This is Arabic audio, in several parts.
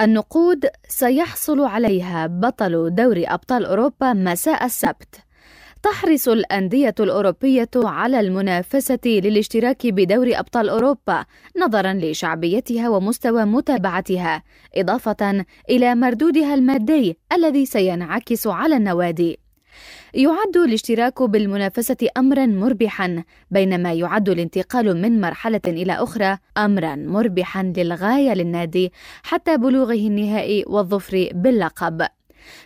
النقود سيحصل عليها بطل دوري أبطال أوروبا مساء السبت. تحرص الأندية الأوروبية على المنافسة للاشتراك بدوري أبطال أوروبا نظرا لشعبيتها ومستوى متابعتها إضافة إلى مردودها المادي الذي سينعكس على النوادي. يعد الاشتراك بالمنافسة أمرا مربحا بينما يعد الانتقال من مرحلة إلى أخرى أمرا مربحا للغاية للنادي حتى بلوغه النهائي والظفر باللقب.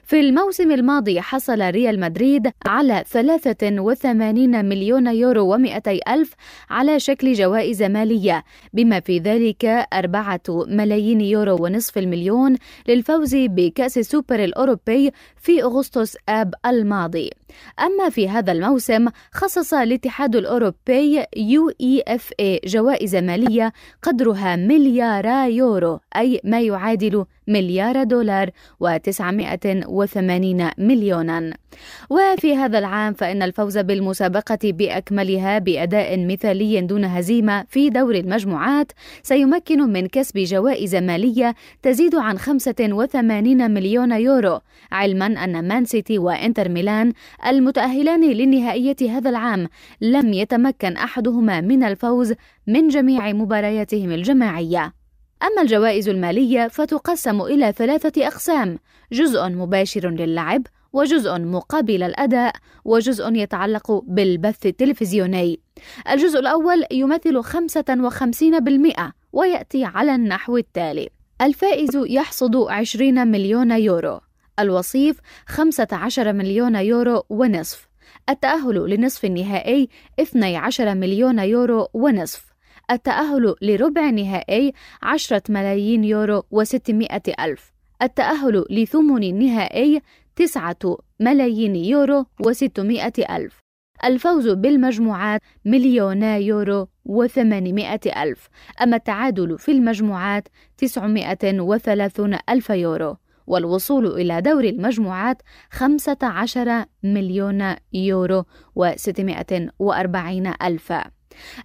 في الموسم الماضي حصل ريال مدريد على 83 مليون يورو و200 ألف على شكل جوائز مالية بما في ذلك أربعة ملايين يورو ونصف المليون للفوز بكأس السوبر الأوروبي في أغسطس آب الماضي. أما في هذا الموسم خصص الاتحاد الأوروبي يو إي إف إي جوائز مالية قدرها مليارا يورو أي ما يعادل مليار دولار و980 مليونا. وفي هذا العام فإن الفوز بالمسابقة بأكملها بأداء مثالي دون هزيمة في دور المجموعات سيمكن من كسب جوائز مالية تزيد عن 85 مليون يورو علما أن مان سيتي وإنتر ميلان المتأهلان للنهائية هذا العام لم يتمكن أحدهما من الفوز من جميع مبارياتهم الجماعية. أما الجوائز المالية فتقسم إلى ثلاثة أقسام جزء مباشر للعب وجزء مقابل الأداء وجزء يتعلق بالبث التلفزيوني. الجزء الأول يمثل 55% ويأتي على النحو التالي. الفائز يحصد 20 مليون يورو. الوصيف 15 مليون يورو ونصف. التأهل لنصف النهائي 12 مليون يورو ونصف. التأهل لربع نهائي 10 ملايين يورو و600 ألف. التأهل لثمن النهائي 9 ملايين يورو و600 ألف. الفوز بالمجموعات مليونا يورو و800 ألف. أما التعادل في المجموعات 930 ألف يورو. والوصول إلى دور المجموعات 15 مليون يورو و640 ألف.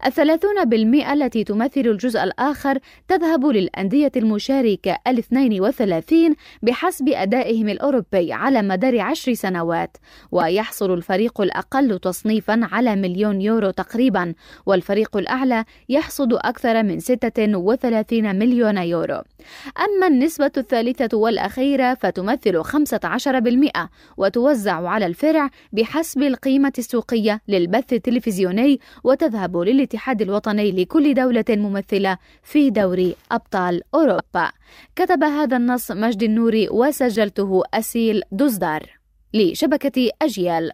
الثلاثون بالمئة التي تمثل الجزء الآخر تذهب للأندية المشاركة الاثنين وثلاثين بحسب أدائهم الأوروبي على مدار عشر سنوات ويحصل الفريق الأقل تصنيفا على مليون يورو تقريبا والفريق الأعلى يحصد أكثر من 36 مليون يورو. أما النسبة الثالثة والأخيرة فتمثل 15% وتوزع على الفرع بحسب القيمة السوقية للبث التلفزيوني وتذهب للاتحاد الوطني لكل دولة ممثلة في دوري أبطال أوروبا. كتب هذا النص مجد النوري وسجلته أسيل دوزدار لشبكة أجيال.